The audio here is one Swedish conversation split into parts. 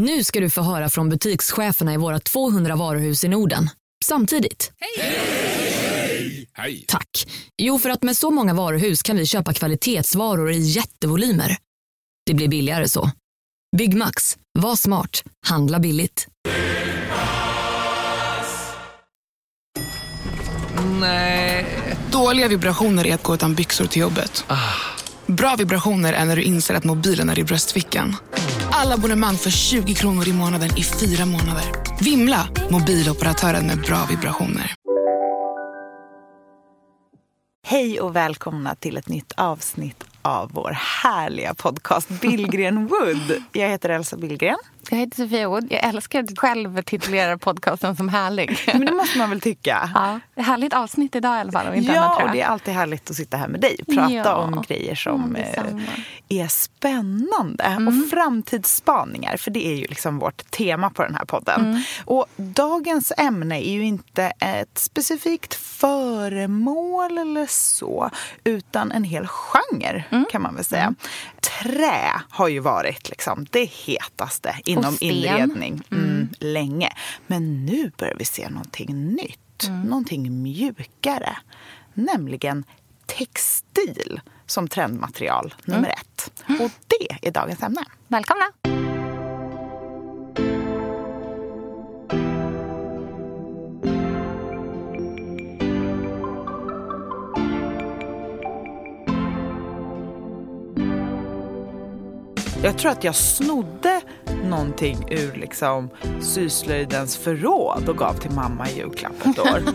Nu ska du få höra från butikscheferna i våra 200 varuhus i Norden. Samtidigt. Hej! Tack. Jo, för att med så många varuhus kan vi köpa kvalitetsvaror i jättevolymer. Det blir billigare så. Byggmax. Var smart. Handla billigt. Nej. Dåliga vibrationer är att gå utan byxor till jobbet. Bra vibrationer är när du inser att mobilen är i bröstfickan. Alla abonnemang för 20 kronor i månaden i fyra månader. Vimla! Mobiloperatören med bra vibrationer. Hej och välkomna till ett nytt avsnitt av vår härliga podcast Billgren Wood. Jag heter Elsa Billgren. Jag heter Sofia Wood. Jag älskar att själv titulera podcasten som härlig. Men det måste man väl tycka? Ja, härligt avsnitt idag i alla fall. Om inte ja, annat, och det är alltid härligt att sitta här med dig och prata Ja. om grejer som Ja, eh, är spännande. Mm. Och framtidsspaningar, för det är ju liksom vårt tema på den här podden. Mm. Och dagens ämne är ju inte ett specifikt föremål eller så, utan en hel genre Mm. kan man väl säga. Trä har ju varit liksom det hetaste inom sten. inredning mm, länge. Men nu börjar vi se någonting nytt, Mm. någonting mjukare. Nämligen textil som trendmaterial Mm. nummer ett. Och det är dagens ämne. Välkomna! Jag tror att jag snodde någonting ur liksom syslöjdens förråd och gav till mamma i julklapp ett år.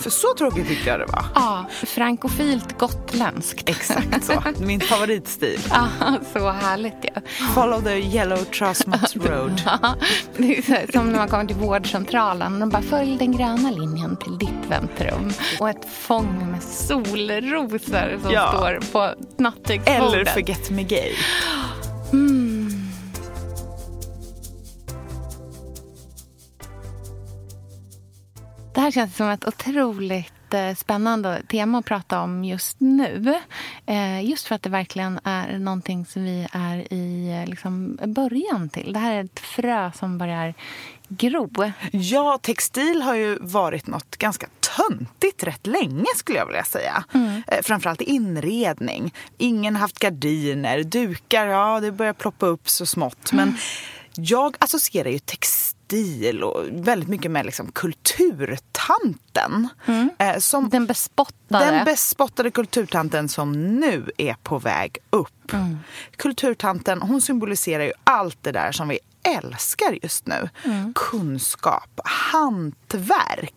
För så tråkigt tyckte jag det var. Ja, frankofilt gotländskt. Exakt så. Min favoritstil. Ja, så härligt ju. Follow the yellow trustmats road. Ja, det är så här, som när man kommer till vårdcentralen och de bara följ den gröna linjen till ditt väntrum. Och ett fång med solrosor som Ja. står på nattduksbordet. Eller Forget Me Gay. Det här känns som ett otroligt eh, spännande tema att prata om just nu. Eh, Just för att det verkligen är någonting som vi är i eh, liksom, början till. Det här är ett frö som börjar gro. Ja, textil har ju varit något ganska töntigt rätt länge skulle jag vilja säga. Eh, Framförallt inredning. Ingen har haft gardiner, dukar, ja det börjar ploppa upp så smått. Men jag associerar ju textil och väldigt mycket med liksom kulturtanten. Eh, Som Den bespottade. den bespottade kulturtanten som nu är på väg upp. Kulturtanten hon symboliserar ju allt det där som vi älskar just nu. Kunskap, hantverk,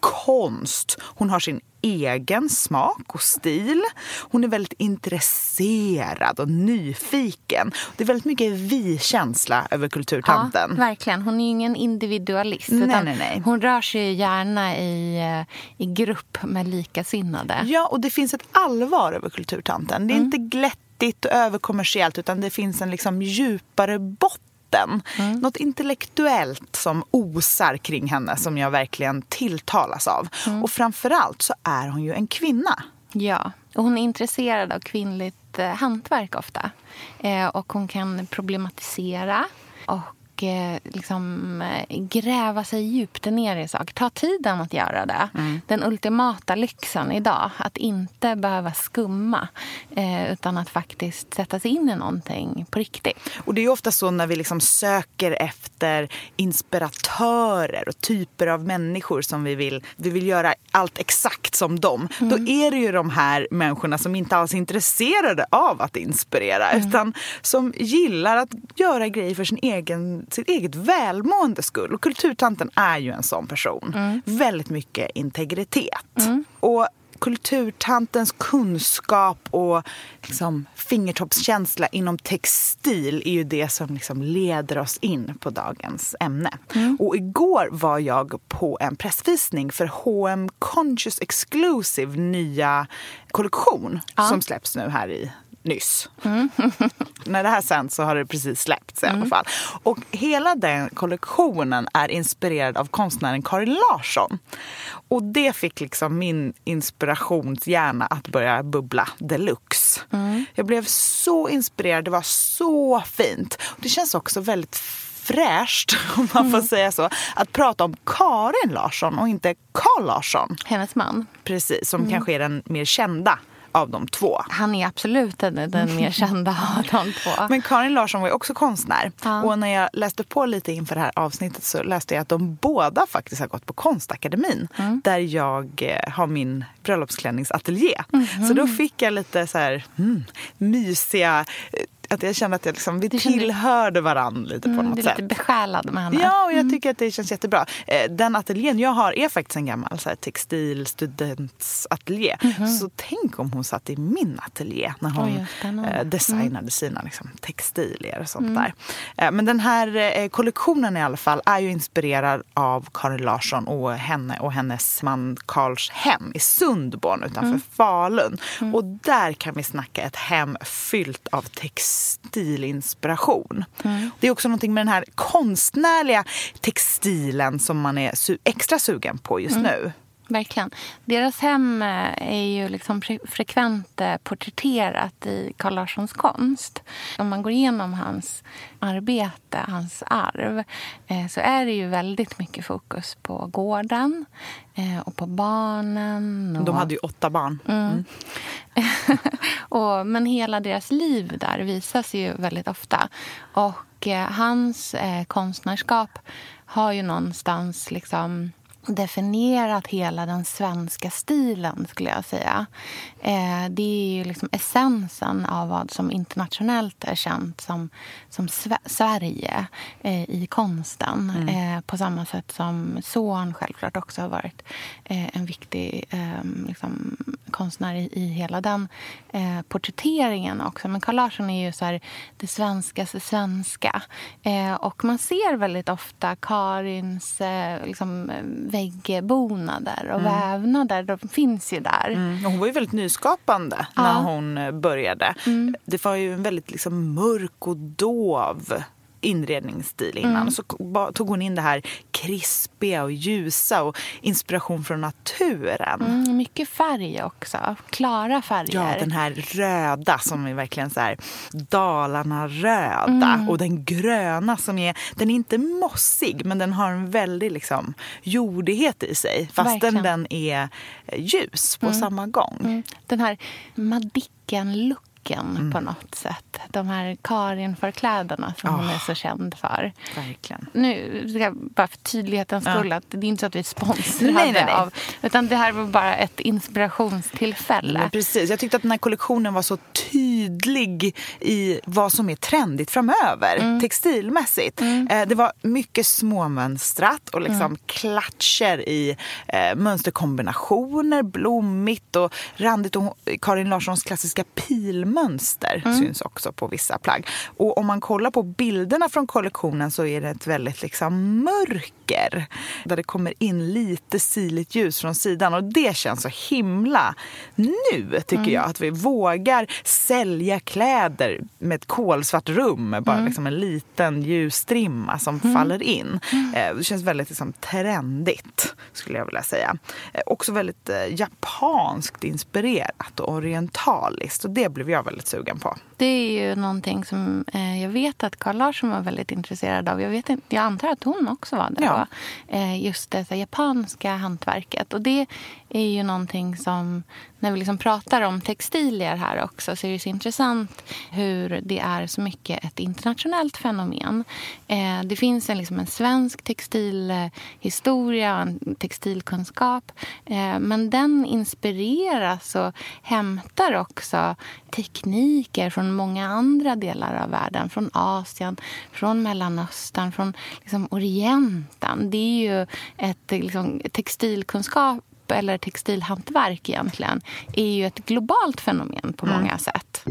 konst. Hon har sin egen smak och stil. Hon är väldigt intresserad och nyfiken. Det är väldigt mycket vi-känsla över kulturtanten. Ja, verkligen. Hon är ju ingen individualist. Nej, utan nej, nej. Hon rör sig gärna i, eh, i grupp med likasinnade. Ja, och det finns ett allvar över kulturtanten. Det är inte glättigt och överkommersiellt utan det finns en liksom djupare botten. Något intellektuellt som osar kring henne som jag verkligen tilltalas av. Och framförallt så är hon ju en kvinna. Ja, och hon är intresserad av kvinnligt eh, hantverk ofta. Eh, och hon kan problematisera och eh, liksom, eh, gräva sig djupt ner i saker. Ta tiden att göra det. Den ultimata lyxen idag. Att inte behöva skumma eh, utan att faktiskt sätta sig in i någonting på riktigt. Och det är ofta så när vi liksom söker efter inspiratörer och typer av människor som vi vill, vi vill göra allt exakt som dem. Då är det ju de här människorna som inte alls är intresserade av att inspirera utan som gillar att göra grejer för sin egen, sitt eget välmående skull. Och kulturtanten är ju en sån person. Väldigt mycket integritet. Och kulturtantens kunskap och liksom fingertoppskänsla inom textil är ju det som liksom leder oss in på dagens ämne. Och igår var jag på en pressvisning för H&M Conscious Exclusive nya kollektion som släpps nu här i nyss. När det här sänds så har det precis släppts i alla fall. Och hela den kollektionen är inspirerad av konstnären Karin Larsson. Och det fick liksom min inspirationshjärna att börja bubbla deluxe. Jag blev så inspirerad, det var så fint. Det känns också väldigt fräscht, om man får säga så, att prata om Karin Larsson och inte Carl Larsson. Hennes man. Precis, som kanske är den mer kända av de två. Han är absolut den, den mer kända av de två. Men Karin Larsson var ju också konstnär. Ja. Och när jag läste på lite inför det här avsnittet så läste jag att de båda faktiskt har gått på Konstakademin. Där jag eh, har min bröllopsklänningsateljé. Så då fick jag lite så här mm, mysiga... Att jag kände att jag liksom, vi tillhörde varandra lite på Mm, något du är sätt. lite besjälad med henne. Ja, och jag tycker att det känns jättebra. Eh, Den ateljén jag har är faktiskt en gammal så här, textilstudentsateljé. Så tänk om hon satt i min ateljé när hon eh, designade sina liksom, textilier och sånt där. Eh, Men den här kollektionen i alla fall är ju inspirerad av Karin Larsson och henne och hennes man Karls hem i Sundborn utanför Falun. Och där kan vi snacka ett hem fyllt av textilinspiration. Det är också någonting med den här konstnärliga textilen som man är extra sugen på just nu. Verkligen. Deras hem eh, är ju liksom fre- frekvent eh, porträtterat i Carl Larssons konst. Om man går igenom hans arbete, hans arv eh, så är det ju väldigt mycket fokus på gården och på barnen. Och, De hade ju åtta barn. Mm. och, men hela deras liv där visas ju väldigt ofta. Och hans konstnärskap har ju någonstans liksom definierat hela den svenska stilen, skulle jag säga. Eh, det är ju liksom essensen av vad som internationellt är känt som, som Sve- Sverige eh, i konsten. Eh, på samma sätt som Zorn självklart också har varit eh, en viktig eh, liksom, konstnär i, i hela den eh, porträtteringen också. Men Carl Larsson är ju så här, det svenskaste svenska. Eh, och man ser väldigt ofta Karins liksom, väggbonader och vävnader. De finns ju där. Mm. Hon var ju väldigt nyskapande Ja. när hon började. Det var ju en väldigt liksom mörk och dov inredningsstil innan. Och så tog hon in det här krispiga och ljusa och inspiration från naturen. Mm, mycket färg också. Klara färger. Ja, den här röda som är verkligen så här Dalarna-röda. Och den gröna som är, den är inte mossig men den har en väldig liksom jordighet i sig. Fastän Verkligen. den är ljus på samma gång. Mm, Den här Madicken-looken Mm. på något sätt. De här Karin-förkläderna som hon Ah. är så känd för. Verkligen. Nu, ska jag bara för tydlighetens Ja. skull, att det är inte så att vi är sponsrade Nej, nej, nej. av... Utan det här var bara ett inspirationstillfälle. Men precis. Jag tyckte att den här kollektionen var så tydlig i vad som är trendigt framöver, textilmässigt. Eh, det var mycket småmönstrat och liksom klatscher i eh, mönsterkombinationer, blommigt och randigt. Och Karin Larssons klassiska pilmönster syns också på vissa plagg. Och om man kollar på bilderna från kollektionen så är det ett väldigt liksom mörker där det kommer in lite sirligt ljus från sidan. Och det känns så himla nu tycker jag att vi vågar sälja kläder med ett kolsvart rum med bara liksom en liten ljusstrimma som faller in. Eh, Det känns väldigt liksom trendigt skulle jag vilja säga. Eh, Också väldigt eh, japanskt inspirerat och orientaliskt. Och det blev jag väldigt sugen på. Det är ju någonting som eh, jag vet att Carl Larsson var väldigt intresserad av. Jag, vet inte, jag antar att hon också var det. Ja. Eh, just det här, japanska hantverket. Och det är ju någonting som, när vi liksom pratar om textilier här också, så är det så intressant hur det är så mycket ett internationellt fenomen. Eh, det finns en, liksom en svensk textilhistoria och en textilkunskap. Eh, men den inspireras och hämtar också tekniker från många andra delar av världen. Från Asien, från Mellanöstern, från liksom Orienten. Det är ju ett liksom, textilkunskap eller textilhantverk egentligen är ju ett globalt fenomen på många sätt.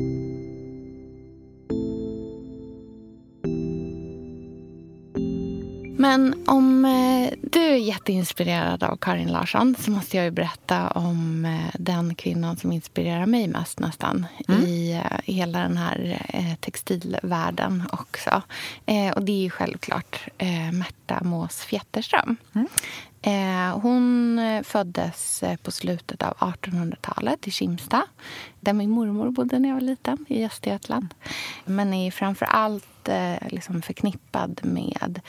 Men om eh, du är jätteinspirerad av Karin Larsson så måste jag ju berätta om eh, den kvinnan som inspirerar mig mest nästan i eh, hela den här textilvärlden också. Och det är ju självklart Märta Mås Fjätterström. Eh, hon föddes på slutet av 1800-talet i Kimsta där min mormor bodde när jag var liten, i Östergötland. Men är framför allt liksom förknippad med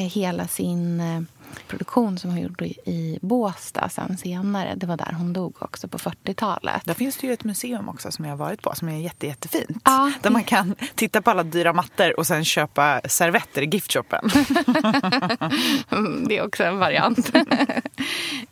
hela sin eh, produktion som hon gjorde i Båstad sen senare. Det var där hon dog också på 40-talet. Där finns det ju ett museum också som jag har varit på som är jätte, jättefint. Ja, där man kan titta på alla dyra mattor och sen köpa servetter i giftshoppen. det är också en variant.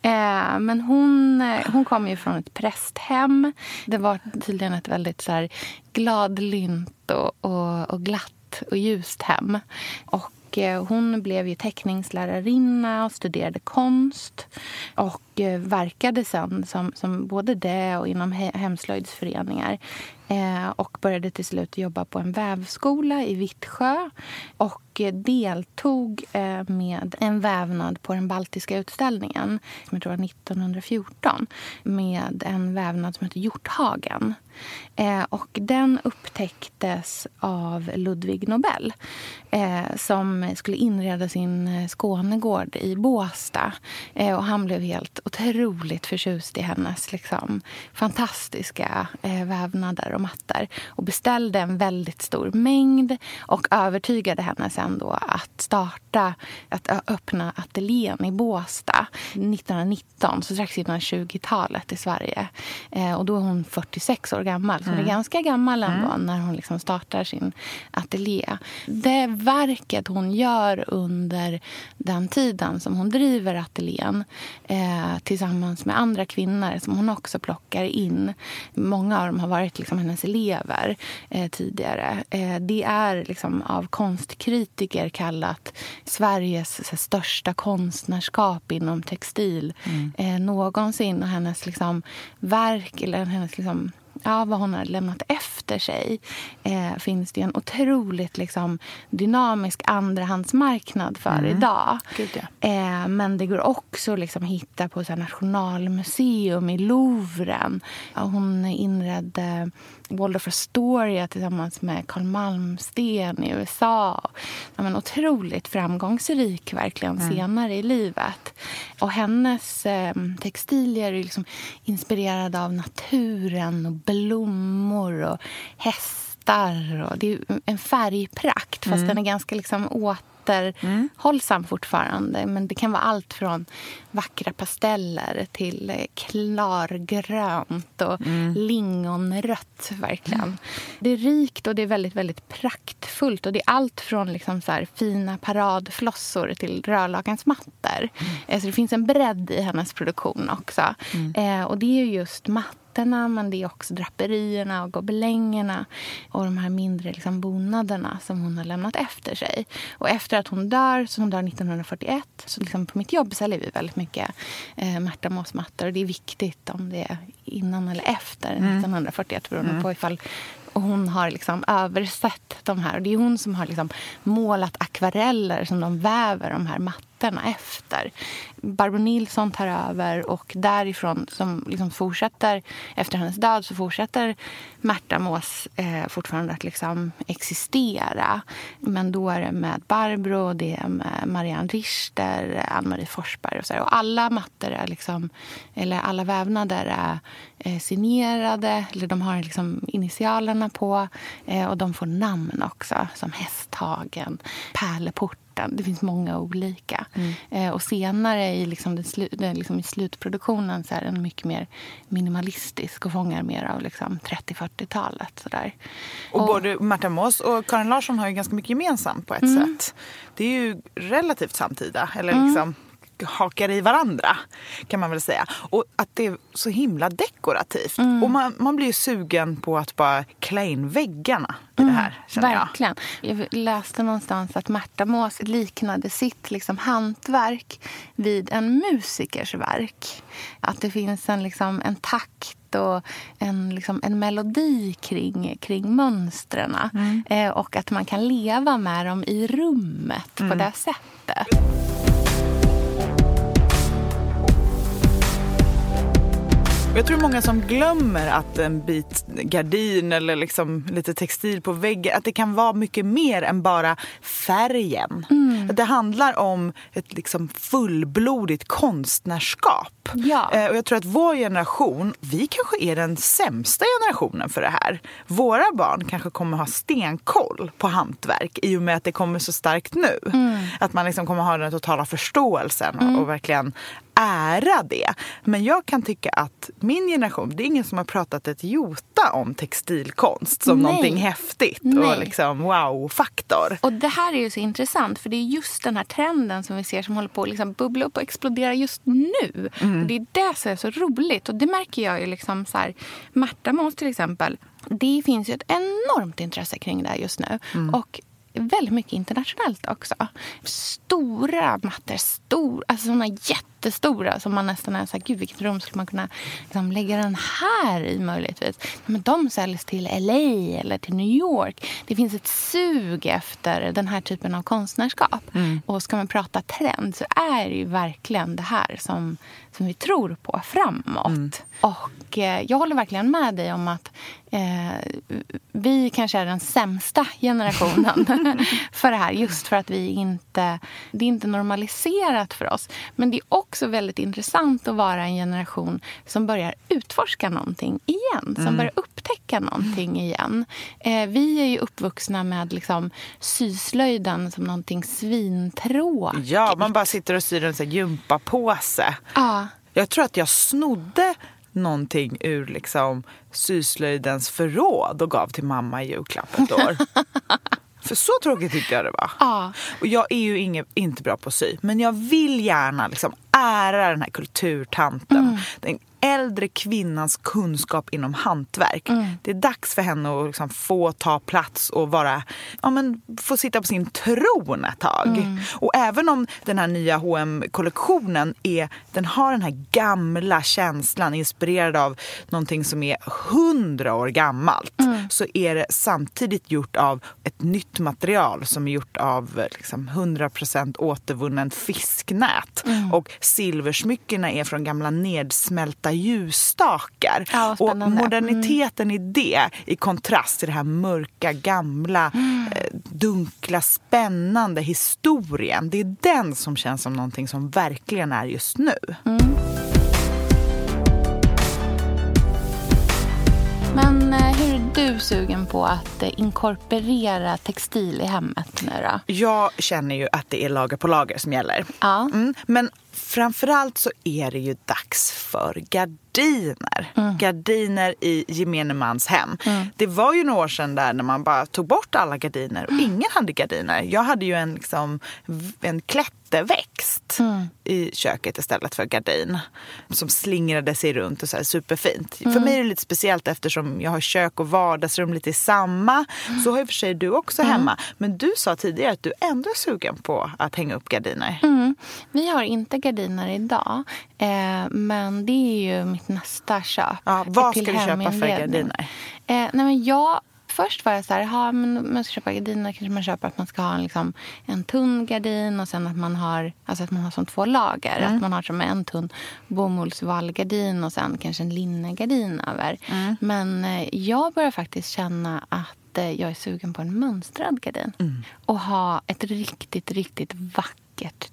Eh, men hon, hon kom ju från ett prästhem. Det var tydligen ett väldigt så här gladlynt och, och, och glatt och ljust hem. Och Eh, Eh, hon blev ju teckningslärarinna och studerade konst. Och eh, verkade sen som, som både det och inom hemslöjdsföreningar. Eh, och började till slut jobba på en vävskola i Vittsjö. Och eh, deltog eh, med en vävnad på den baltiska utställningen, som jag tror var 1914, med en vävnad som heter Hjorthagen. Eh, och den upptäcktes av Ludvig Nobel eh, som skulle inreda sin Skånegård i Båsta. Och han blev helt otroligt förtjust i hennes liksom, fantastiska vävnader och mattor och beställde en väldigt stor mängd och övertygade henne sen då att starta, att öppna ateljén i Båsta 1919, så strax innan 20-talet i Sverige. Eh, och då är hon 46 år gammal, så mm. hon är ganska gammal ändå mm. när hon liksom startar sin ateljé. Det verket hon gör under den tiden som hon driver ateljén eh, tillsammans med andra kvinnor som hon också plockar in. Många av dem har varit liksom hennes elever eh, tidigare. Eh, det är liksom av konstkritiker kallat Sveriges här, största konstnärskap inom textil mm. eh, någonsin. Och hennes liksom, verk, eller hennes liksom, ja, vad hon har lämnat efter sig eh, finns det en otroligt liksom, dynamisk andrahandsmarknad för mm. idag. Gud, ja. eh, men det går också liksom, att hitta på så här, Nationalmuseum i Louvren. Ja, hon inredde Waldorf Astoria tillsammans med Carl Malmsten i USA. Ja, men otroligt framgångsrik verkligen mm. senare i livet. Och hennes eh, textilier är liksom inspirerade av naturen och blommor och hästar. Och det är en färgprakt, fast mm. den är ganska liksom åt återhållsam mm. fortfarande. Men det kan vara allt från vackra pasteller till eh, klargrönt och mm. lingonrött. verkligen. Det är rikt och det är väldigt, väldigt praktfullt. Och Det är allt från liksom så fina paradflossor till rörlakansmattor. Mm. Eh, så det finns en bredd i hennes produktion också. Mm. Eh, och det är just mattor mattorna men det är också draperierna och gobelängerna och de här mindre liksom, bonaderna som hon har lämnat efter sig. Och efter att hon dör, så hon dör 1941, så liksom på mitt jobb säljer vi väldigt mycket eh, Märta Moss-mattor. Och det är viktigt om det är innan eller efter mm. 1941 beroende mm. på ifall och hon har liksom översatt de här. Och det är hon som har liksom målat akvareller som de väver de här mattorna efter. Barbro Nilsson tar över och därifrån som liksom fortsätter, efter hennes död så fortsätter Märta Mås eh, fortfarande att liksom existera. Men då är det med Barbro, det är med Marianne Richter, Ann-Marie Forsberg och så. Och alla mattor är liksom, eller alla vävnader är eh, signerade, eller de har liksom initialerna på eh, och de får namn också, som Hästhagen, Pärleport det finns många olika. Mm. Eh, och senare i, liksom slu, liksom i slutproduktionen så är den mycket mer minimalistisk och fångar mer av liksom 30-40-talet. Och, och både Märta Moss och Karin Larsson har ju ganska mycket gemensamt på ett mm. sätt. Det är ju relativt samtida. Eller mm. liksom hakar i varandra kan man väl säga. Och att det är så himla dekorativt. Mm. Och man, man blir ju sugen på att bara klä in väggarna i mm, det här. Verkligen. Jag. jag. läste någonstans att Märta Mås liknade sitt liksom, hantverk vid en musikers verk. Att det finns en, liksom, en takt och en, liksom, en melodi kring, kring mönstren. Mm. Eh, och att man kan leva med dem i rummet mm. på det sättet. Jag tror många som glömmer att en bit gardin eller liksom lite textil på väggen, att det kan vara mycket mer än bara färgen. Mm. Det handlar om ett liksom fullblodigt konstnärskap. Ja. Eh, och jag tror att vår generation, vi kanske är den sämsta generationen för det här. Våra barn kanske kommer ha stenkoll på hantverk i och med att det kommer så starkt nu. Mm. Att man liksom kommer ha den totala förståelsen och, mm. och verkligen ära det. Men jag kan tycka att min generation, det är ingen som har pratat ett jota om textilkonst som Nej. någonting häftigt Nej. och liksom wow-faktor. Och det här är ju så intressant för det är just den här trenden som vi ser som håller på att liksom bubbla upp och explodera just nu. Mm. det är det som är så roligt och det märker jag ju liksom så här, Marta Måns till exempel. Det finns ju ett enormt intresse kring det här just nu. Mm. Och väldigt mycket internationellt också. Stora mattor, stor, alltså såna jättestora som man nästan är så här, gud vilket rum skulle man kunna liksom, lägga den här i möjligtvis. Men de säljs till LA eller till New York. Det finns ett sug efter den här typen av konstnärskap. Mm. Och ska man prata trend så är det ju verkligen det här som, som vi tror på framåt. Mm. Och eh, jag håller verkligen med dig om att eh, vi kanske är den sämsta generationen för det här. Just för att vi inte, det är inte normaliserat för oss. Men det är också väldigt intressant att vara en generation som börjar utforska någonting igen. Som mm. börjar upptäcka någonting igen. Eh, vi är ju uppvuxna med liksom, syslöjden som någonting svintråkigt. Ja, man bara sitter och syr en gympapåse. Ja. Jag tror att jag snodde någonting ur liksom syslöjdens förråd och gav till mamma i julklapp ett år. För så tråkigt tyckte jag det var. Ja. Och jag är ju inget, inte bra på att sy, men jag vill gärna liksom ära den här kulturtanten. Mm. Den äldre kvinnans kunskap inom hantverk. Mm. Det är dags för henne att liksom få ta plats och vara, ja, men, få sitta på sin tron ett tag. Mm. Och även om den här nya hm kollektionen är, den har den här gamla känslan inspirerad av någonting som är hundra år gammalt mm. så är det samtidigt gjort av ett nytt material som är gjort av liksom, 100% återvunnen fisknät. Mm. Och silversmyckena är från gamla nedsmälta ljusstakar. Ja, och moderniteten mm. i det i kontrast till det här mörka, gamla, mm. eh, dunkla, spännande historien. Det är den som känns som någonting som verkligen är just nu. Mm. Men eh, hur är du sugen på att eh, inkorporera textil i hemmet nu då? Jag känner ju att det är lager på lager som gäller. Ja. Mm, men framförallt så är det ju dags för gardiner. Mm. Gardiner i gemene mans hem. Mm. Det var ju några år sedan där när man bara tog bort alla gardiner och mm. ingen hade gardiner. Jag hade ju en, liksom, en klätterväxt mm. i köket istället för gardin. Som slingrade sig runt och så här superfint. För mm. mig är det lite speciellt eftersom jag har kök och vardagsrum lite i samma. Mm. Så har ju för sig du också hemma. Men du sa tidigare att du ändå är sugen på att hänga upp gardiner. Vi har inte gardiner idag. Eh, men det är ju mitt nästa köp. Ja, vad ska du köpa för gardiner? Eh, nej men jag, först var jag så här, ha, men man ska köpa gardiner kanske man köper att man ska ha en, liksom, en tunn gardin och sen att man har, alltså att man har som två lager. Mm. Att man har som en tunn bomullsvallgardin och sen kanske en linnegardin över. Mm. Men eh, jag börjar faktiskt känna att eh, jag är sugen på en mönstrad gardin. Mm. Och ha ett riktigt, riktigt vackert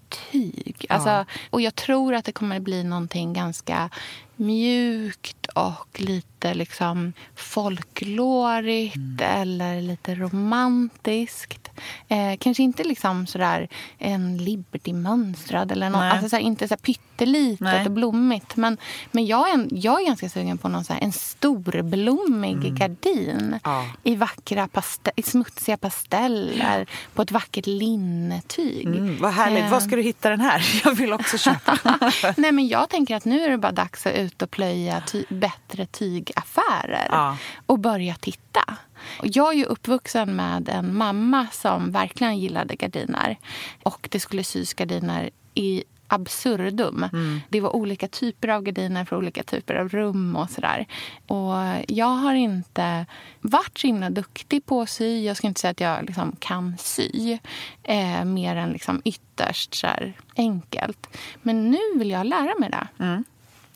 tyg. Alltså, ja. Och jag tror att det kommer bli någonting ganska mjukt och lite liksom folklorigt mm. eller lite romantiskt. Eh, kanske inte liksom sådär en Liberty-mönstrad eller något. Alltså såhär, inte så pyttelitet Nej. och blommigt. Men, men jag, är, jag är ganska sugen på någon såhär, en storblommig mm. gardin ja. i vackra pastel, i smutsiga pasteller ja. på ett vackert linnetyg. Mm, vad härligt. Eh. Var ska du hitta den här? Jag vill också köpa. Nej, men jag tänker att nu är det bara dags att ut och plöja ty bättre tygaffärer ja. och börja titta. Jag är ju uppvuxen med en mamma som verkligen gillade gardiner. Och det skulle sys gardiner i absurdum. Mm. Det var olika typer av gardiner för olika typer av rum och sådär. Och jag har inte varit så himla duktig på att sy. Jag ska inte säga att jag liksom kan sy. Eh, mer än liksom ytterst så enkelt. Men nu vill jag lära mig det. Mm.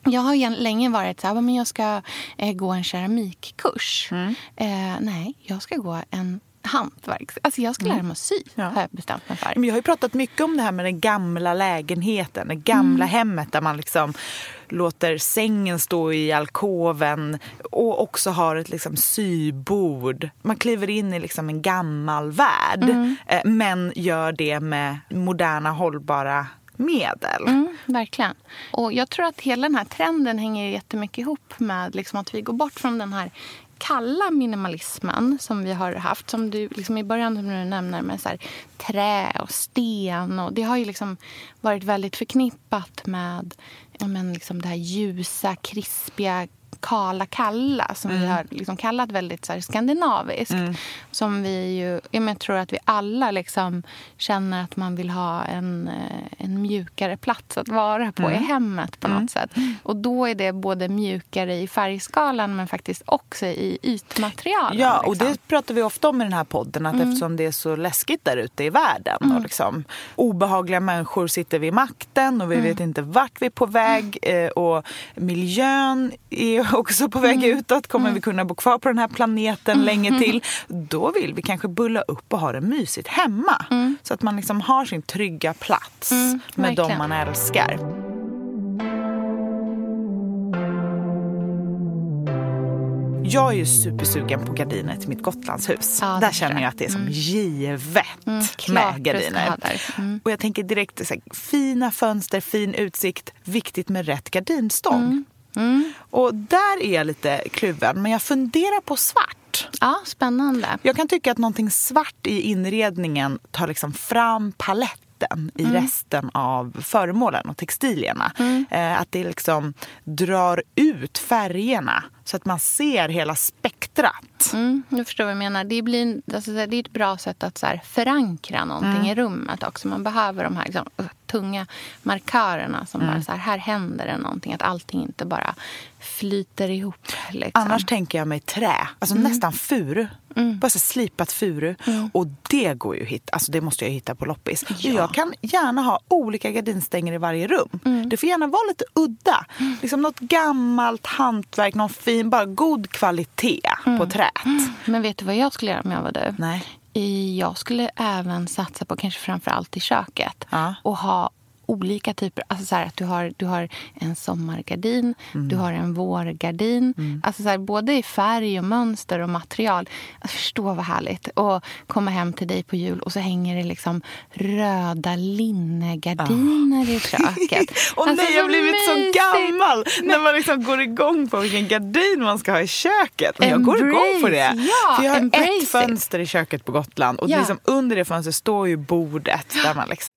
Jag har länge varit så här, men jag ska eh, gå en keramikkurs. Mm. Eh, nej, jag ska gå en hantverk. Alltså jag ska lära mig att sy, ja. har jag bestämt mig för. Men jag har ju pratat mycket om det här med den gamla lägenheten, det gamla mm. hemmet där man liksom låter sängen stå i alkoven och också har ett liksom sybord. Man kliver in i liksom en gammal värld mm. Eh, men gör det med moderna hållbara medel. Mm, verkligen. Och jag tror att hela den här trenden hänger jättemycket ihop med liksom att vi går bort från den här kalla minimalismen som vi har haft, som du liksom i början som du nämner med så här, trä och sten. Och det har ju liksom varit väldigt förknippat med ja, men liksom det här ljusa, krispiga, kala kalla som mm. vi har liksom kallat väldigt så här, skandinaviskt. Mm. Som vi ju, jag tror att vi alla liksom känner att man vill ha en, eh, en mjukare plats att vara på mm. i hemmet på något mm. sätt. Och då är det både mjukare i färgskalan men faktiskt också i ytmaterialen. Ja, liksom. och det pratar vi ofta om i den här podden att mm. eftersom det är så läskigt där ute i världen och mm. liksom, obehagliga människor sitter vid makten och vi vet inte vart vi är på väg eh, och miljön är också på väg mm. utåt. Kommer mm. vi kunna bo kvar på den här planeten mm. länge till? Då vill vi kanske bulla upp och ha det mysigt hemma. Mm. Så att man liksom har sin trygga plats mm, med de man älskar. Jag är ju supersugen på gardiner till mitt Gotlandshus. Ja, där känner jag att det är som mm. givet mm, med gardiner. Mm. Och jag tänker direkt så här, fina fönster, fin utsikt. Viktigt med rätt gardinstång. Mm. Mm. Och där är jag lite kluven, men jag funderar på svart. Ja, spännande. Jag kan tycka att någonting svart i inredningen tar liksom fram paletten i mm. resten av föremålen och textilierna. Mm. Eh, att det liksom drar ut färgerna så att man ser hela spektrat. Mm, jag förstår vad du menar. Det, blir, alltså, det är ett bra sätt att så här, förankra någonting mm. i rummet också. Man behöver de här liksom, tunga markörerna som mm. bara så här, här händer det någonting. Att allting inte bara flyter ihop. Liksom. Annars tänker jag mig trä, alltså mm. nästan furu. Mm. Bara så slipat furu. Mm. Och det går ju att hitta, alltså det måste jag hitta på loppis. Ja. Jag kan gärna ha olika gardinstänger i varje rum. Mm. Det får gärna vara lite udda. Mm. Liksom något gammalt hantverk, någon fin, bara god kvalitet på mm. träet. Mm. Men vet du vad jag skulle göra om jag var du? Nej. Jag skulle även satsa på, kanske framför allt i köket, ja. och ha olika typer. Alltså så att du har, du har en sommargardin, mm. du har en vårgardin. Mm. Alltså så här, både i färg och mönster och material. Alltså förstå vad härligt. att komma hem till dig på jul och så hänger det liksom röda linnegardiner oh. i köket. och alltså, nej, jag har blivit mysigt. så gammal när man liksom går igång på vilken gardin man ska ha i köket. Men jag går igång på det. Ja, För jag har ett fönster i köket på Gotland och ja. liksom under det fönstret står ju bordet. Där man liksom...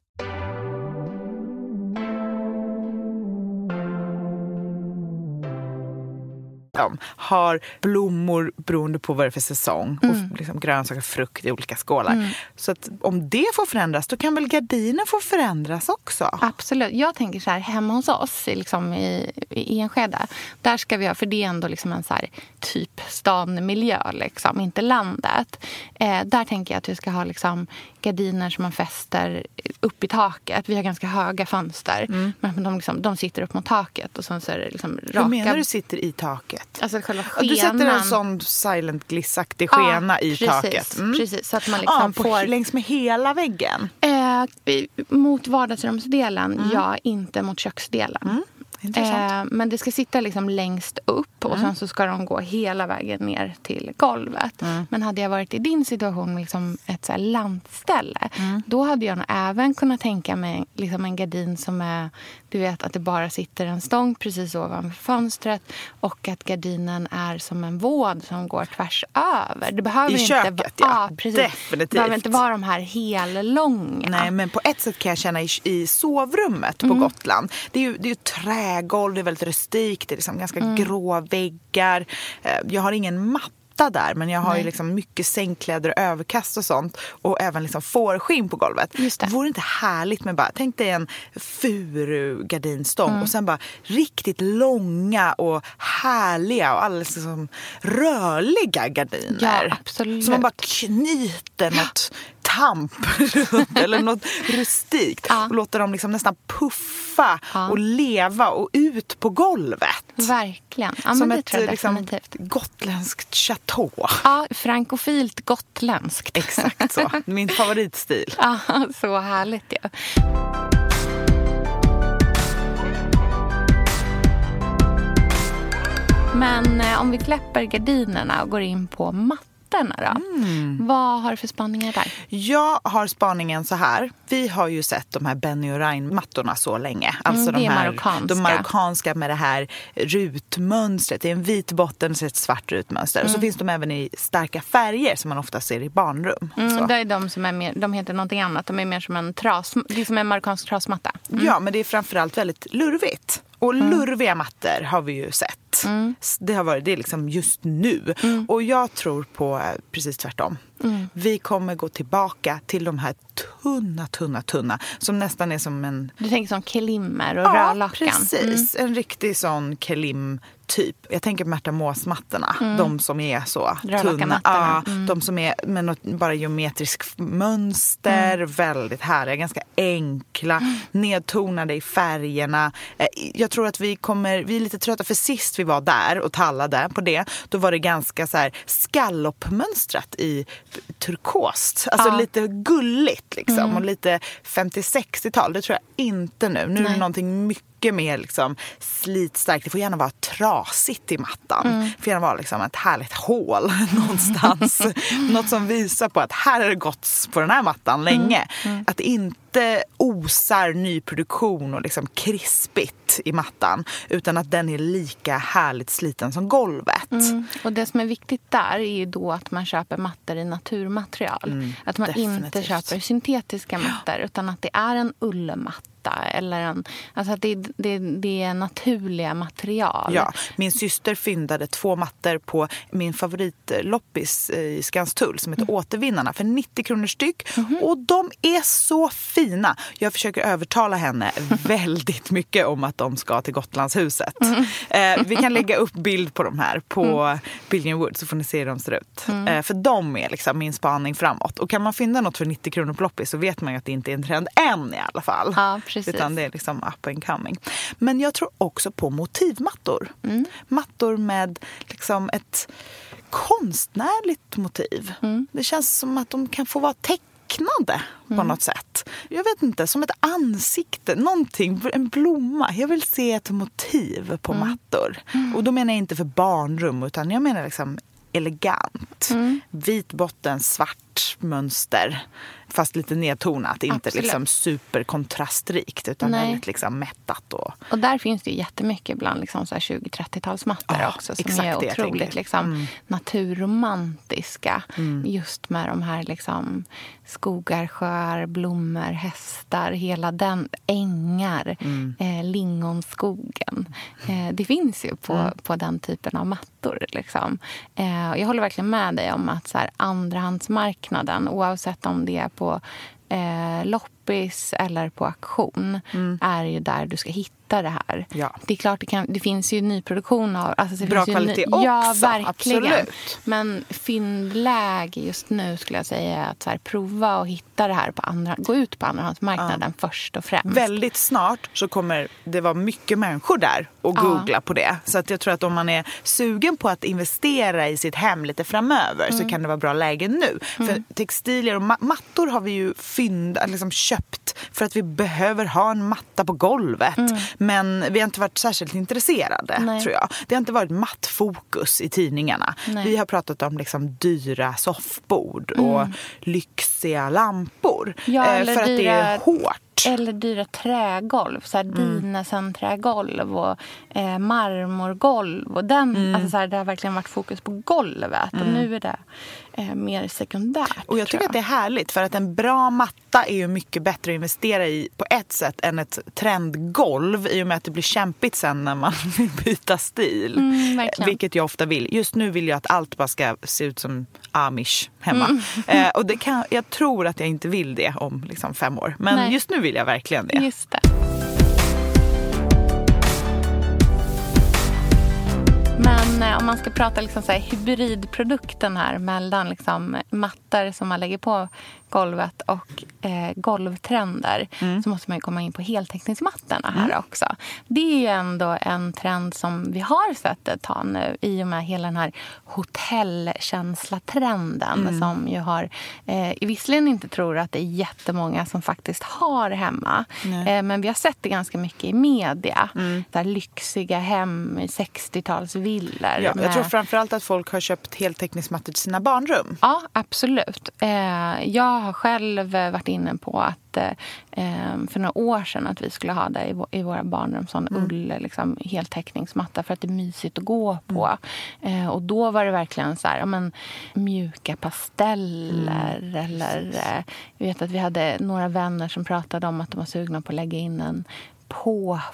De har blommor beroende på vad det är för säsong och liksom grönsaker frukt i olika skålar. Så att om det får förändras då kan väl gardinen få förändras också? Absolut. Jag tänker så här, hemma hos oss liksom i, i Enskede, där ska vi ha, för det är ändå liksom en så här, typ stanmiljö, liksom, inte landet. Eh, där tänker jag att vi ska ha liksom gardiner som man fäster upp i taket. Vi har ganska höga fönster, men de, liksom, de sitter upp mot taket och sen så är det liksom raka... Hur menar du sitter i taket? Alltså själva Ja, Du sätter en skenan. sån silent glissaktig skena i precis, taket. Mm. Precis, så att man liksom ja, på, får... Längs med hela väggen? Eh, mot vardagsrumsdelen, ja. Inte mot köksdelen. Intressant. Eh, men det ska sitta liksom längst upp och sen så ska de gå hela vägen ner till golvet. Men hade jag varit i din situation med liksom ett så lantställe då hade jag nog även kunnat tänka mig liksom en gardin som är du vet att det bara sitter en stång precis ovanför fönstret och att gardinen är som en våd som går tvärs över. Det behöver I inte köket, vara, ja. precis. Definitivt. Det behöver inte vara de här hellånga. Nej, men på ett sätt kan jag känna i, i sovrummet på Gotland. Det är ju, det är ju trägolv, det är väldigt rustikt, det är liksom ganska grå väggar. Eh, Jag har ingen matta där men jag har ju liksom mycket sängkläder och överkast och sånt. Och även liksom fårskinn på golvet. Just det. Vore det inte härligt med bara, tänk dig en furugardinstång och sen bara riktigt långa och härliga och alldeles liksom rörliga gardiner. Ja, absolut. Så man bara knyter något tamp runt eller något rustikt Ja. och låter dem liksom nästan puffa Ja. och leva och ut på golvet. Verkligen. Ja, Som ett liksom, gotländskt chateau. Ja, frankofilt gotländskt. Exakt så. Min favoritstil. Ja, så härligt ju. Men eh, om vi släpper gardinerna och går in på mattorna då. Mm. Vad har du för spaningar där? Jag har spaningen så här. Vi har ju sett de här Benny och Ryan-mattorna så länge. Alltså Mm, de är här marockanska. De marockanska med det här rutmönstret. Det är en vit botten och ett svart rutmönster. Och så finns de även i starka färger som man ofta ser i barnrum. Mm, det är de som är mer, de heter någonting annat. De är mer som en tras, det är som en marockansk trasmatta. Ja, men det är framförallt väldigt lurvigt. Och lurviga mattor har vi ju sett. S- Det har varit det liksom just nu. Och jag tror på eh, precis tvärtom. Vi kommer gå tillbaka till de här tunna, tunna, tunna. Som nästan är som en... Du tänker som kelimmer och Ja, rödlakan. Mm. precis. En riktig sån kelim typ. Jag tänker Märta Mås-mattorna. De som är så tunna. Ja, De som är med något bara geometrisk mönster. Väldigt härliga, ganska enkla. Nedtonade i färgerna. Eh, Jag tror att vi kommer, vi är lite trötta för sist vi var där och tallade på det. Då var det ganska så här scallopmönstrat i turkost. Alltså Ja. lite gulligt liksom. Och lite 50-60-tal. Det tror jag inte nu. Nu är det Nej. någonting mycket mer liksom slitstarkt. Det får gärna vara trasigt i mattan. Mm. Det får gärna vara liksom ett härligt hål någonstans. Något som visar på att här har det gått på den här mattan länge. Mm. Att det inte osar nyproduktion och liksom krispigt i mattan. Utan att den är lika härligt sliten som golvet. Mm. Och det som är viktigt där är ju då att man köper mattor i naturmaterial. att man inte Mm, definitivt. köper syntetiska mattor utan att det är en ullmatta eller en, alltså det, det, det är naturliga material. Ja, min syster fyndade två mattor på min favoritloppis i Skanstull som heter Återvinnarna för 90 kronor styck. Och de är så fina. Jag försöker övertala henne väldigt mycket om att de ska till Gotlandshuset. Eh, vi kan lägga upp bild på de här på Billion Wood så får ni se hur de ser ut. Eh, för de är liksom min spaning framåt. Och kan man fynda något för 90 kronor på loppis så vet man ju att det inte är en trend än i alla fall. Ja, precis. Utan det är liksom up and coming. Men jag tror också på motivmattor. Mm. Mattor med liksom ett konstnärligt motiv. Mm. Det känns som att de kan få vara tecknade på något sätt. Jag vet inte, som ett ansikte, någonting, en blomma. Jag vill se ett motiv på mattor. Och då menar jag inte för barnrum utan jag menar liksom elegant. Vit botten, svart mönster. Fast lite nedtonat, inte Absolut. liksom superkontrastrikt utan Nej. väldigt liksom mättat. Och, Och där finns det ju jättemycket bland liksom så här 20-30-talsmattor Ja, också som är otroligt liksom, Mm. naturromantiska. Just med de här liksom, skogar, sjöar, blommor, hästar, hela den, ängar, Mm. eh, lingonskogen. Eh, det finns ju på, Mm. på den typen av mattor. Liksom. Eh, och jag håller verkligen med dig om att så här, andrahandsmarknaden, oavsett om det är på på eh, lopp loppis eller på auktion är ju där du ska hitta det här. Mm. Ja. Det är klart, det, kan, det finns ju nyproduktion av... Alltså Bra kvalitet ny, Ja, också, verkligen. absolut. Men fyndläge just nu skulle jag säga att så här, prova och hitta det här på andra... Gå ut på andrahandsmarknaden först och främst. Väldigt snart så kommer det vara mycket människor där och Ja. googla på det. Så att jag tror att om man är sugen på att investera i sitt hem lite framöver Mm. så kan det vara bra läge nu. För textilier och ma- mattor har vi ju fynd, liksom köpt för att vi behöver ha en matta på golvet. Men vi har inte varit särskilt intresserade Mm. Nej. tror jag. Det har inte varit mattfokus i tidningarna. Nej. Vi har pratat om liksom dyra soffbord och lyxiga lampor. Mm. Ja, eh, för att det är dyra- hårt. Eller dyra trägolv. Så här Mm. Dinesen-trägolv och eh, marmorgolv. Och den, Mm. alltså så här, det har verkligen varit fokus på golvet. Och nu är det eh, mer sekundärt. Och jag tycker att det är härligt för att en bra matta är ju mycket bättre att investera i på ett sätt än ett trendgolv i och med att det blir kämpigt sen när man vill byta stil. Mm. Vilket jag ofta vill. Just nu vill jag att allt bara ska se ut som amish hemma. Mm. Eh, och det kan, jag tror att jag inte vill det om liksom fem år. Men Nej. just nu vill jag verkligen det. Just det. Men eh, om man ska prata liksom så här, hybridprodukten här mellan liksom mattor som man lägger på golvet och eh, golvtrender så måste man ju komma in på heltäckningsmattorna här också. Det är ju ändå en trend som vi har sett ett tag nu i och med hela den här hotellkänsla-trenden som ju har... Eh, visserligen inte tror att det är jättemånga som faktiskt har hemma eh, men vi har sett det ganska mycket i media. Så här lyxiga hem i 60-talsvillor. Ja, jag tror framförallt att folk har köpt heltäckningsmattor till sina barnrum. Ja, absolut. Eh, jag har själv eh, varit inne på att eh, för några år sedan att vi skulle ha det i, vå- i våra barnrum, sån ull, liksom, heltäckningsmatta för att det är mysigt att gå på. Eh, och då var det verkligen så här, ja, men, mjuka pasteller eller eh, jag vet att vi hade några vänner som pratade om att de var sugna på att lägga in en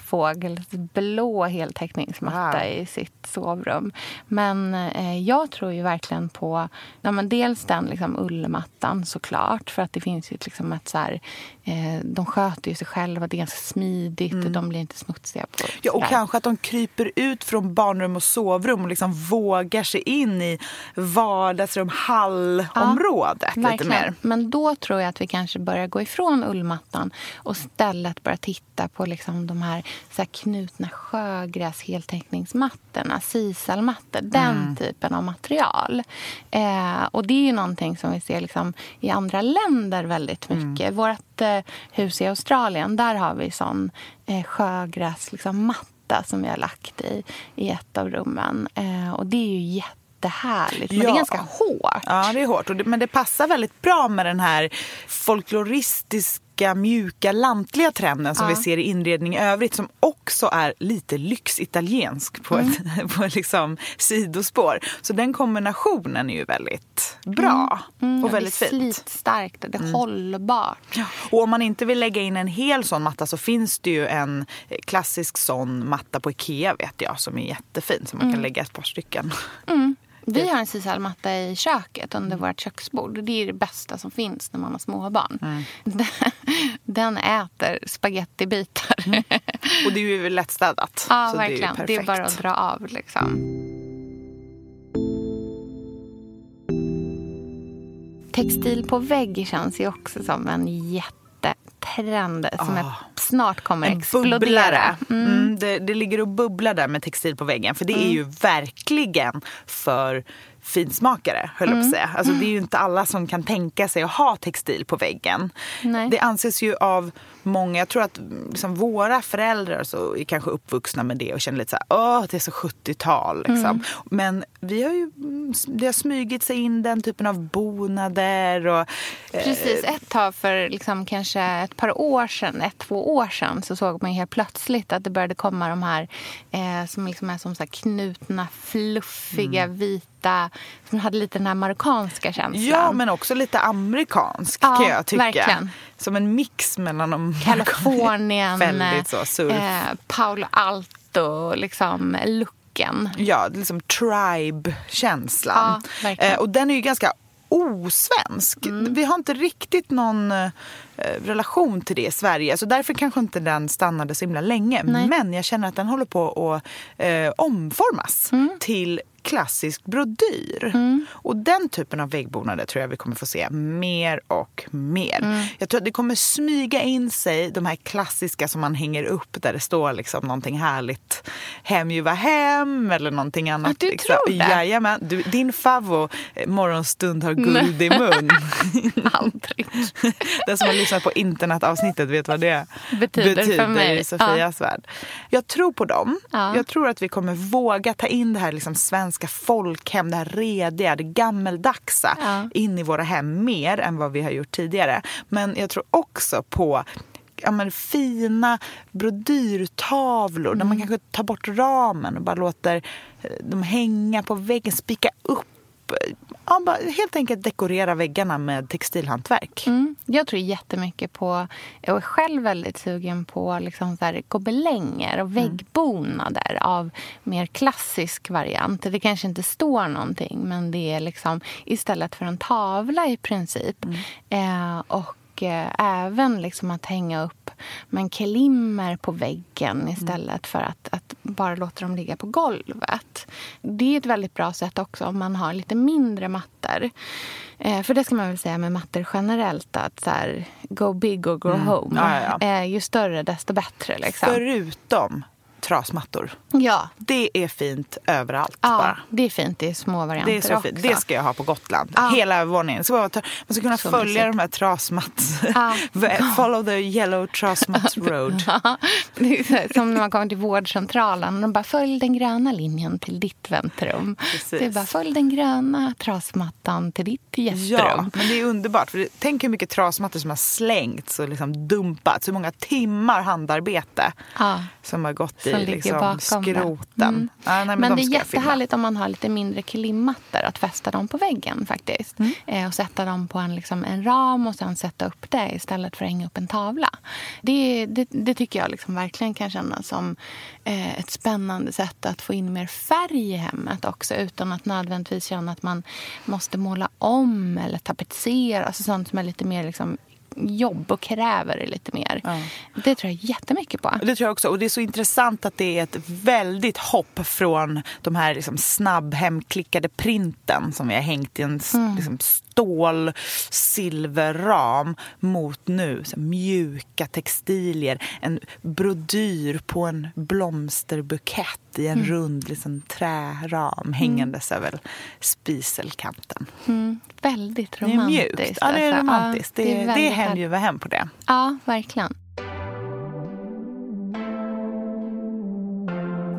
påfågelsblå heltäckningsmatta Wow. i sitt sovrum. Men eh, jag tror ju verkligen på ja, men dels den liksom, ullmattan såklart. För att det finns ju liksom ett så här, eh, de sköter ju sig själva, det är ganska smidigt, de blir inte smutsiga. På, Mm. Ja, och kanske att de kryper ut från barnrum och sovrum och liksom vågar sig in i vardagsrum, hallområdet lite Verkligen. mer. Men då tror jag att vi kanske börjar gå ifrån ullmattan och istället börja titta på liksom de här, så här knutna sjögräs heltäckningsmattorna, sisalmattor, den Mm. typen av material. Eh, och det är ju någonting som vi ser liksom i andra länder väldigt Mm. mycket. Vårt eh, hus i Australien, där har vi sån eh, sjögräs liksom, matta som vi har lagt i, i ett av rummen. Eh, och det är ju jättehärligt, men det Ja. är ganska hårt. Ja, det är hårt. Det, men det passar väldigt bra med den här folkloristiska, mjuka, lantliga trenden som Ja. vi ser i inredning i övrigt som också är lite lyxitaliensk på ett, på liksom sidospår. Så den kombinationen är ju väldigt bra Mm, och ja, väldigt det är fint. Mm. slitstarkt och det är hållbart. Och om man inte vill lägga in en hel sån matta så finns det ju en klassisk sån matta på Ikea vet jag som är jättefin som man Mm. kan lägga ett par stycken. Vi har en sisalmatta i köket under Mm. vårt köksbord. Det är det bästa som finns när man har småbarn. Mm. Den äter spagettibitar. Och det är ju lättstädat. ja, Mm. verkligen. Det är, Det är bara att dra av. Liksom. Textil på vägg känns ju också som en jättetrend som är, snart kommer. En explodera. bubblare. Mm. det, det ligger och bubblar där med textil på väggen. För det Mm. är ju verkligen för finsmakare, höll jag på att säga. Alltså, det är ju inte alla som kan tänka sig att ha textil på väggen. Nej. Det anses ju av många, jag tror att liksom, våra föräldrar så är kanske uppvuxna med det och känner lite så här, åh det är så 70-tal liksom. Men vi har ju, det har smugit sig in den typen av bonader och eh, Precis, ett tag för liksom kanske ett par år sedan, ett, två år sedan så såg man helt plötsligt att det började komma de här eh, som liksom är som så knutna, fluffiga, Mm. vita som hade lite den här marockanska känslan. Ja, men också lite amerikansk Ja, kan jag tycka. verkligen. Som en mix mellan de Kalifornien, Väldigt så, surf. eh, Paolo Alto, liksom looken. Ja, liksom tribe-känslan. Ja, eh, och den är ju ganska osvensk. Mm. Vi har inte riktigt någon eh, relation till det i Sverige. Så därför kanske inte den stannade så himla länge. Nej. Men jag känner att den håller på att eh, omformas Mm. till klassisk brodyr. Och den typen av väggbonader tror jag vi kommer få se mer och mer. Mm. Jag tror att det kommer smyga in sig de här klassiska som man hänger upp där det står liksom någonting härligt. Hem ljuva hem eller någonting annat. du liksom. tror det? Jajamän. Du, din favvo eh, morgonstund har guld i mun. Aldrig. Den som har lyssnat på internetavsnittet vet vad det Betyder för mig. i Sofias värld. Jag tror på dem. Ja. Jag tror att vi kommer våga ta in det här liksom svenska folkhem, det här rediga, det gammaldagsa Ja. in i våra hem mer än vad vi har gjort tidigare. Men jag tror också på ja, men fina brodyrtavlor där Mm. man kanske tar bort ramen och bara låter eh, dem hänga på väggen, spika upp. Ja, bara helt enkelt dekorera väggarna med textilhantverk. Mm. Jag tror jättemycket på, jag är själv väldigt sugen på liksom så här gobelänger och väggbonader av mer klassisk variant. Det kanske inte står någonting men det är liksom istället för en tavla i princip. Eh, och eh, även liksom att hänga upp men kelimmer på väggen istället för att, att bara låta dem ligga på golvet. Det är ett väldigt bra sätt också om man har lite mindre mattor. Eh, för det ska man väl säga med mattor generellt att så här, go big or go home. Ja, ja, ja. Eh, ju större desto bättre. Liksom. Förutom trasmattor. Ja, Det är fint överallt ja bara. det är fint i små varianter Det är så också. fint. Det ska jag ha på Gotland. Ja. Hela övervåningen. Så Man ska kunna Så följa mysigt. de här trasmatts... Ja. Follow the yellow trasmats road. Ja, som när man kommer till vårdcentralen och de bara följ den gröna linjen till ditt väntrum. Precis. Är bara följ den gröna trasmattan till ditt Ja, gästrum. men det är underbart. För tänk hur mycket trasmattor som har slängts och liksom dumpats. Hur många timmar handarbete Ja. som har gått Som i ligger liksom, bakom skroten. Mm. Ja, nej, men Men, de det är jättehärligt om man har lite mindre kelimmattor att fästa dem på väggen faktiskt. Mm. Eh, och sätta dem på en, liksom, en ram och sen sätta upp det istället för att hänga upp en tavla. Det, det, det tycker jag liksom verkligen kan kännas som eh, ett spännande sätt att få in mer färg i hemmet också utan att nödvändigtvis känna att man måste måla om eller tapetsera. Alltså sånt som är lite mer liksom, jobb och kräver det lite mer. Ja. Det tror jag jättemycket på. Det tror jag också. Och det är så intressant att det är ett väldigt hopp från de här liksom snabb hemklickade printen som vi har hängt i en Mm. liksom stål silverram mot nu mjuka textilier. En brodyr på en blomsterbukett i en Mm. rund liksom träram hängandes över spiselkanten. Mm, väldigt Det är romantiskt. mjukt. Ja, det är alltså. romantiskt. Ja, det, är, det väldigt hem härligt. ljuva hem på det. Ja, verkligen.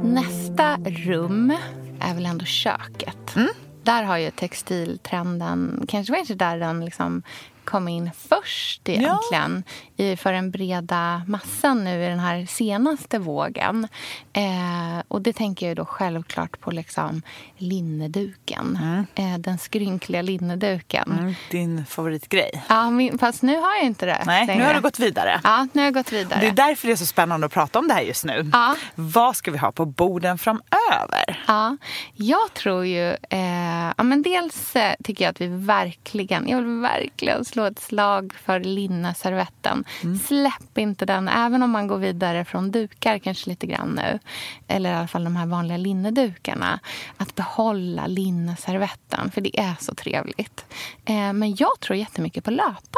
Nästa rum är väl ändå köket. Mm. Där har ju textiltrenden, kanske var inte där den liksom kom in först egentligen i, för den breda massan nu i den här senaste vågen. Eh, och det tänker jag då självklart på liksom linneduken. Eh, den skrynkliga linneduken. Mm, din favoritgrej. Ja, min, fast nu har jag inte det Nej, nu längre. har du gått vidare. Ja, nu har jag gått vidare. Det är därför det är så spännande att prata om det här just nu. Ja. Vad ska vi ha på borden framöver? Ja, jag tror ju... Eh, ja, men dels eh, tycker jag att vi verkligen... Jag vill verkligen slå slå ett slag för linneservetten. Mm. Släpp inte den, även om man går vidare från dukar kanske lite grann nu. Eller i alla fall de här vanliga linnedukarna. Att behålla linneservetten, för det är så trevligt. Eh, men jag tror jättemycket på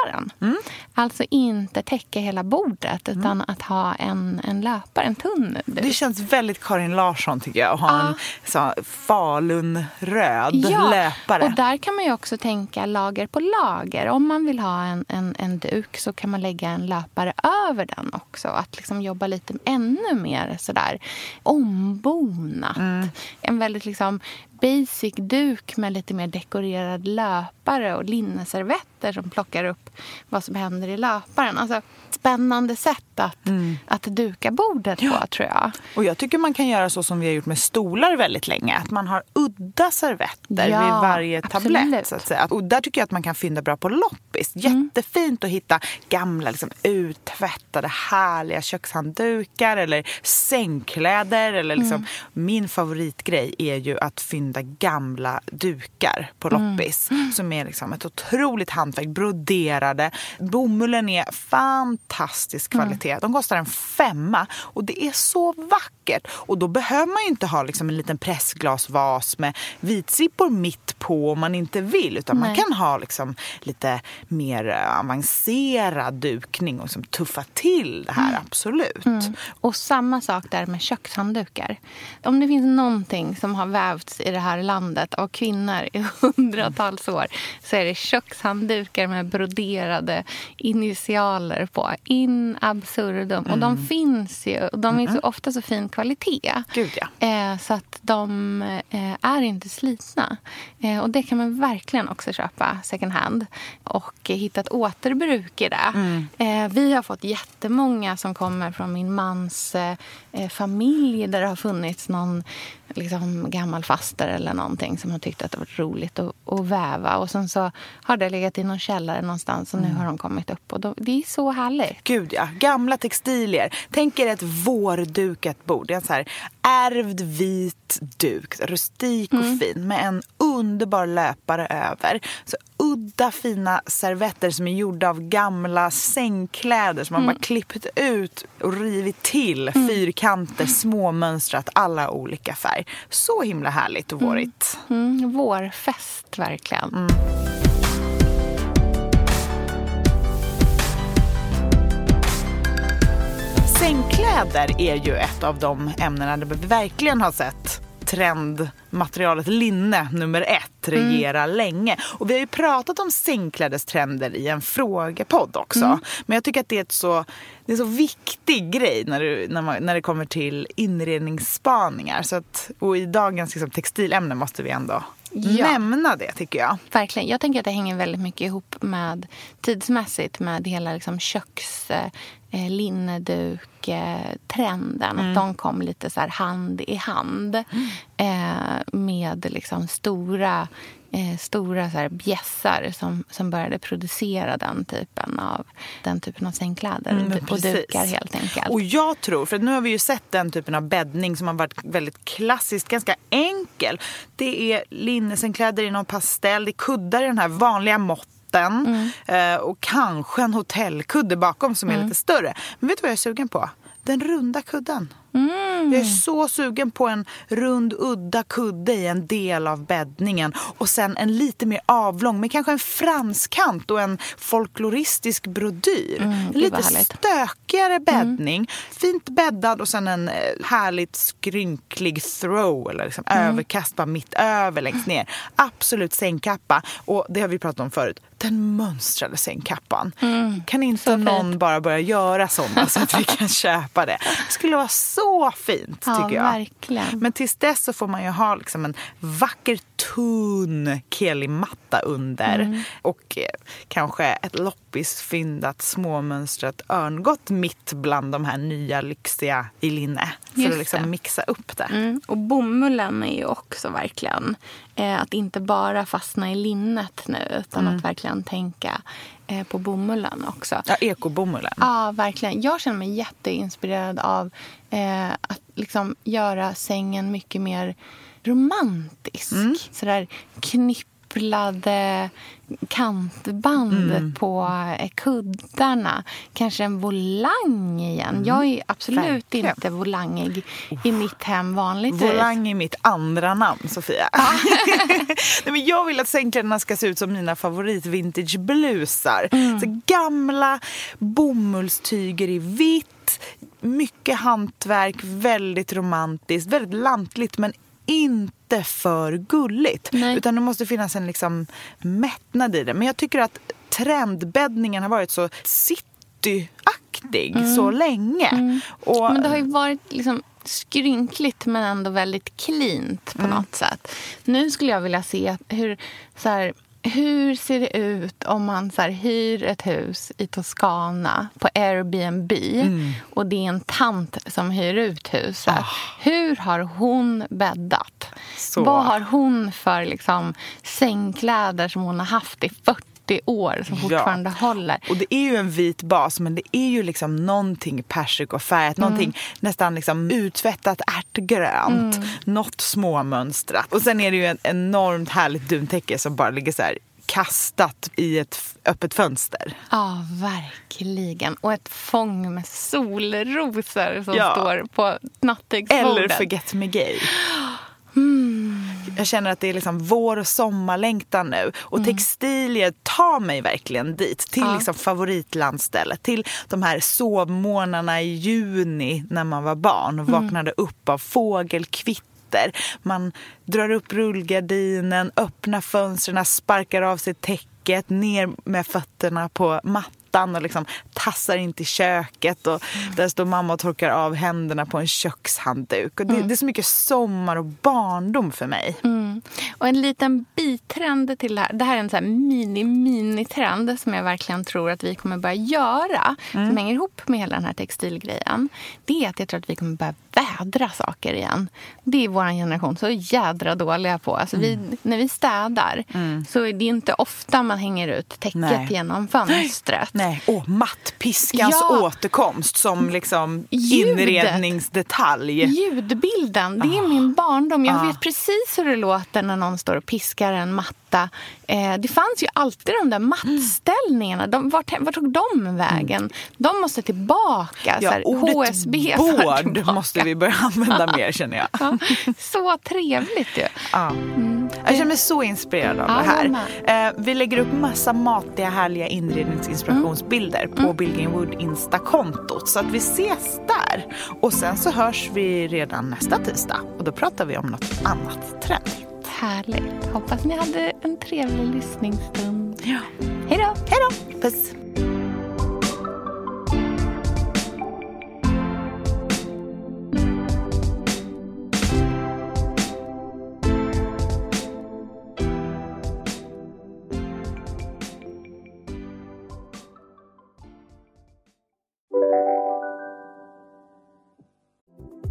löparen. Mm. Alltså inte täcka hela bordet, utan mm. att ha en, en löpare, en tunn duk. Det känns väldigt Karin Larsson tycker jag, att ha ah. en så, falunröd ja. löpare. Och där kan man ju också tänka lager på lager. Om man vill ha en, en, en duk så kan man lägga en löpare över den också. Att liksom jobba lite ännu mer sådär ombonat. Mm. En väldigt liksom basic duk med lite mer dekorerad löpare och linneservetter som plockar upp vad som händer i löparen. Alltså, spännande sätt att, mm. att duka bordet på, ja. tror jag. Och jag tycker man kan göra så som vi har gjort med stolar väldigt länge. Att man har udda servetter ja, vid varje tablett. Så att säga. Och där tycker jag att man kan fynda bra på loppis. Mm. Jättefint att hitta gamla liksom, uttvättade härliga kökshanddukar eller sängkläder. Eller, liksom, mm. Min favoritgrej är ju att fynda gamla dukar på mm. loppis. Mm. Som är liksom ett otroligt hantverk. Broderade. Bomullen är fantastisk kvalitet kvalitet. De kostar en femma och det är så vackert. Och då behöver man ju inte ha liksom en liten pressglasvas med vitsippor mitt på om man inte vill. Utan Nej. man kan ha liksom lite mer avancerad dukning och liksom tuffa till det här, mm. absolut. Mm. Och samma sak där med kökshanddukar. Om det finns någonting som har vävts i det här landet av kvinnor i hundratals år så är det kökshanddukar med broderade initialer på. In absurdum. Mm. Och de mm. finns ju. Och de är så ofta så fin kvalitet. Gud, ja. eh, så att de eh, är inte slitna. Eh, och det kan man verkligen också köpa second hand. Och hitta ett återbruk i det. Mm. Vi har fått jättemånga som kommer från min mans familj där det har funnits någon liksom, gammal faster eller någonting som har tyckt att det varit roligt att, att väva. Och sen så har det legat i någon källare någonstans och nu mm. har de kommit upp. Och då, det är så härligt. Gud ja. Gamla textilier. Tänk er ett vårdukat bord. En så här ärvd vit duk. Rustik och mm. fin med en underbar löpare över. Så udda fina servetter som är gjorda av gamla sängkläder som man mm. bara klippt ut och rivit till. Mm. Fyrkanter, småmönstrat, alla olika färg. Så himla härligt och vårigt. Mm. Mm. Vårfest, verkligen. Sängkläder är ju ett av de ämnena där vi verkligen har sett trendmaterialet linne nummer ett regera mm. länge. Och vi har ju pratat om sängklädestrender i en frågepodd också. Mm. Men jag tycker att det är, ett så, det är en så viktig grej när, du, när, man, när det kommer till inredningsspaningar. Så att, och i dagens liksom, textilämne måste vi ändå ja. nämna det tycker jag. Verkligen. Jag tänker att det hänger väldigt mycket ihop med tidsmässigt med hela liksom, köks eh, linneduk-trenden. Mm. Att de kom lite så hand i hand mm. eh, med liksom stora eh, stora så här, bjässar som, som började producera den typen av, den typen av sängkläder mm, och dukar helt enkelt. Och jag tror, för nu har vi ju sett den typen av bäddning som har varit väldigt klassiskt, ganska enkel. Det är linnesängkläder i någon pastell, det är kuddar i den här vanliga måtten Mm. Eh, och kanske en hotellkudde bakom som är mm. lite större. Men vet du vad jag är sugen på? Den runda kudden. Mm. Jag är så sugen på en rund udda kudde i en del av bäddningen och sen en lite mer avlång med kanske en franskant och en folkloristisk brodyr. Mm, lite stökigare mm. bäddning, mm. fint bäddad och sen en eh, härligt skrynklig throw eller liksom mm. överkast bara mitt över längst ner. Absolut sängkappa och det har vi pratat om förut den mönstrade sängkappan. Mm, kan inte någon bara börja göra sådana så att vi kan köpa det? Det skulle vara så fint tycker ja, jag. Verkligen. Men tills dess så får man ju ha liksom en vacker tunn kelimatta under. Mm. Och eh, kanske ett loppisfyndat småmönstrat örngott mitt bland de här nya lyxiga i linne. För Just att liksom mixa upp det. Mm. Och bomullen är ju också verkligen eh, att inte bara fastna i linnet nu utan mm. att verkligen tänka eh, på bomullen också. Ja, ekobomullen. Ja, verkligen. Jag känner mig jätteinspirerad av eh, att liksom göra sängen mycket mer romantisk. Mm. Sådär knipp kupplade kantband Mm. på eh, kuddarna. Kanske en volang igen. Jag är absolut Mm. Verkligen. inte volangig i mitt hem vanligtvis. Volang är mitt andra namn, Sofia. Nej, men jag vill att sängkläderna ska se ut som mina favorit vintageblusar. Så gamla bomullstyger i vitt, mycket hantverk, väldigt romantiskt, väldigt lantligt men inte för gulligt. Nej. Utan det måste finnas en liksom mättnad i det. Men jag tycker att trendbäddningen har varit så cityaktig så länge. Och, Men det har ju varit liksom skrynkligt men ändå väldigt cleant Mm. på något sätt. Nu skulle jag vilja se hur, så här, hur ser det ut om man så här, hyr ett hus i Toscana på Airbnb Mm. och det är en tant som hyr ut huset. Ah. Hur har hon bäddat? Så. Vad har hon för liksom, sängkläder som hon har haft i 40 år som Ja. fortfarande håller? Och det är ju en vit bas men det är ju liksom någonting persikofärgat, Mm. någonting nästan liksom utvättat ärtgrönt, Mm. något småmönstrat. Och sen är det ju ett enormt härligt duntäcke som bara ligger så här kastat i ett öppet fönster. Ja, verkligen. Och ett fång med solrosor som Ja. står på nattduksbordet. Eller Forget Me Gay. Mm. Jag känner att det är liksom vår och sommarlängtan nu. Och textilier tar mig verkligen dit. Till Mm. Ja. liksom favoritlandstället. Till de här sovmorgnarna i juni när man var barn och Mm. vaknade upp av fågelkvitter. Man drar upp rullgardinen, öppnar fönstren, sparkar av sig täcket, ner med fötterna på mattan och liksom tassar in till köket. Och Där står mamma och torkar av händerna på en kökshandduk. Och det, det är så mycket sommar och barndom för mig. Mm. Och en liten bitrend till det här. Det här är en så mini-mini-trend som jag verkligen tror att vi kommer börja göra. Som hänger ihop med hela den här textilgrejen. Det är att jag tror att vi kommer börja vädra saker igen. Det är vår generation så jädra dåliga på. Alltså vi, när vi städar så är det inte ofta man hänger ut täcket Nej. genom fönstret. Nej, åh, mattpiskans Ja. återkomst som liksom Ljudet. inredningsdetalj. Ljudbilden, det är min barndom. Jag Ah. vet precis hur det låter när någon står och piskar en matta. Eh, det fanns ju alltid de där mattställningarna. De, vart, vart tog de vägen? De måste tillbaka. Ja, här, ordet HSB tillbaka. måste vi börja använda mer känner jag. Ja, så trevligt ju. Ja. Jag känner mig så inspirerad av Ja, det här. Eh, vi lägger upp massa matiga, härliga inredningsinspirationsbilder på Billgrenwood Insta-kontot. Så att vi ses där. Och sen så hörs vi redan nästa tisdag. Och då pratar vi om något annat trendigt. Härligt. Hoppas ni hade en trevlig lyssningsstund. Ja. Hej då! Hej då! Puss!